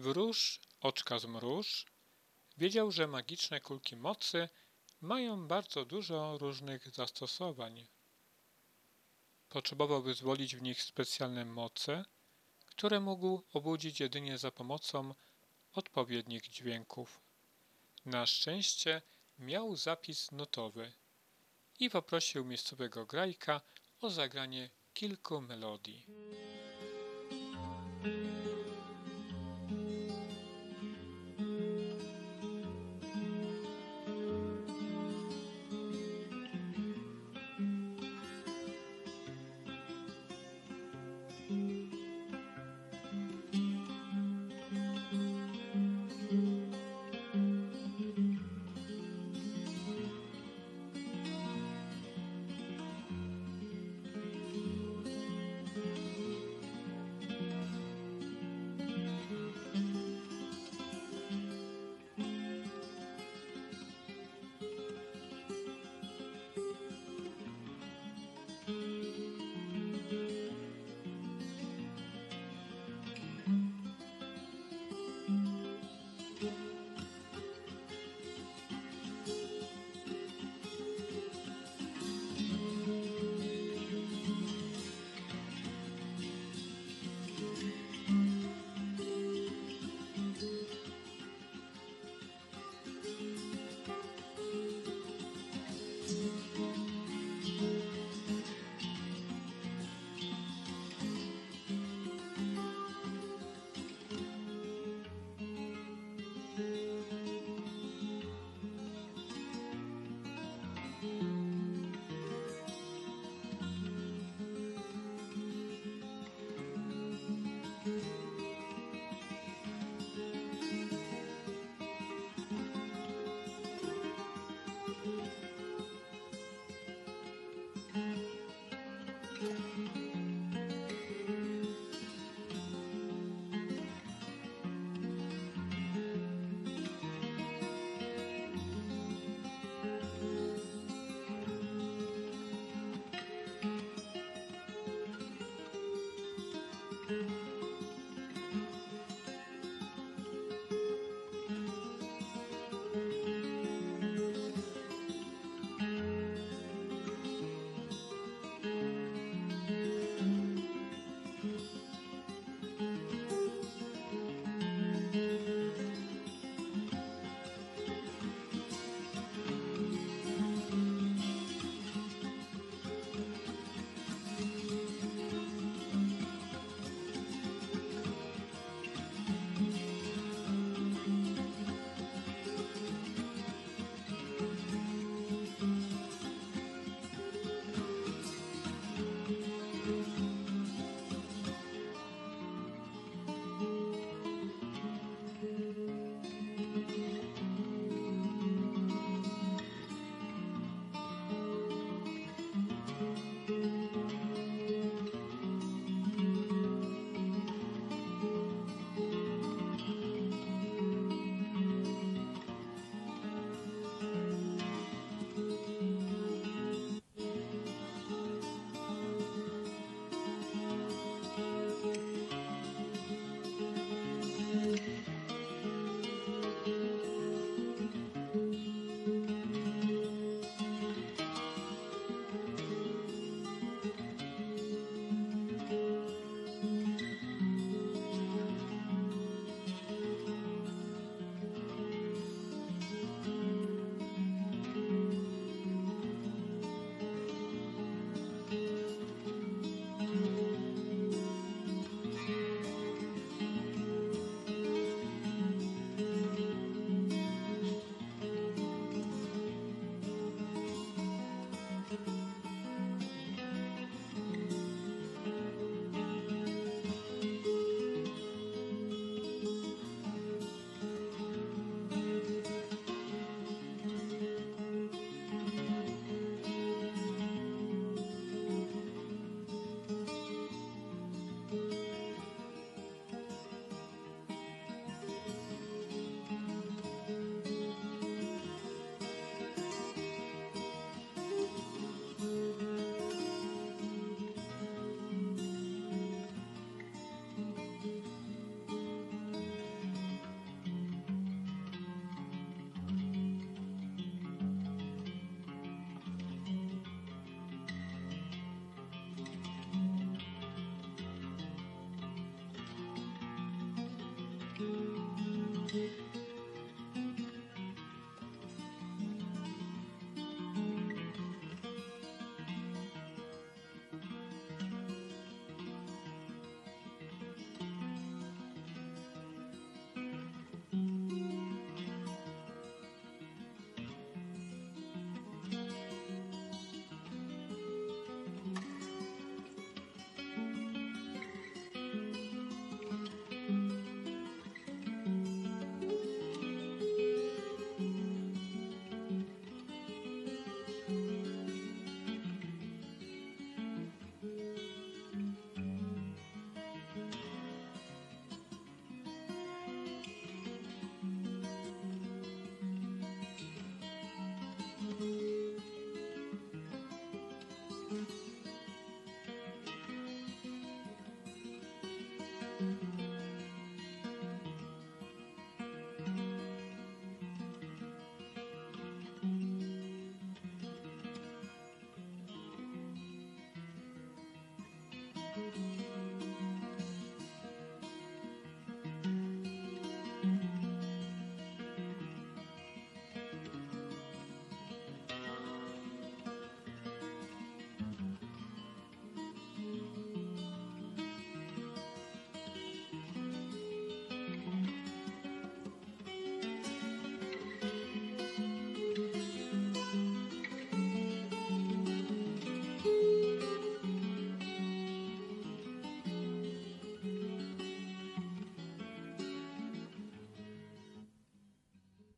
Wróż, oczka zmróż, wiedział, że magiczne kulki mocy mają bardzo dużo różnych zastosowań. Potrzebował wyzwolić w nich specjalne moce, które mógł obudzić jedynie za pomocą odpowiednich dźwięków. Na szczęście miał zapis notowy i poprosił miejscowego grajka o zagranie kilku melodii.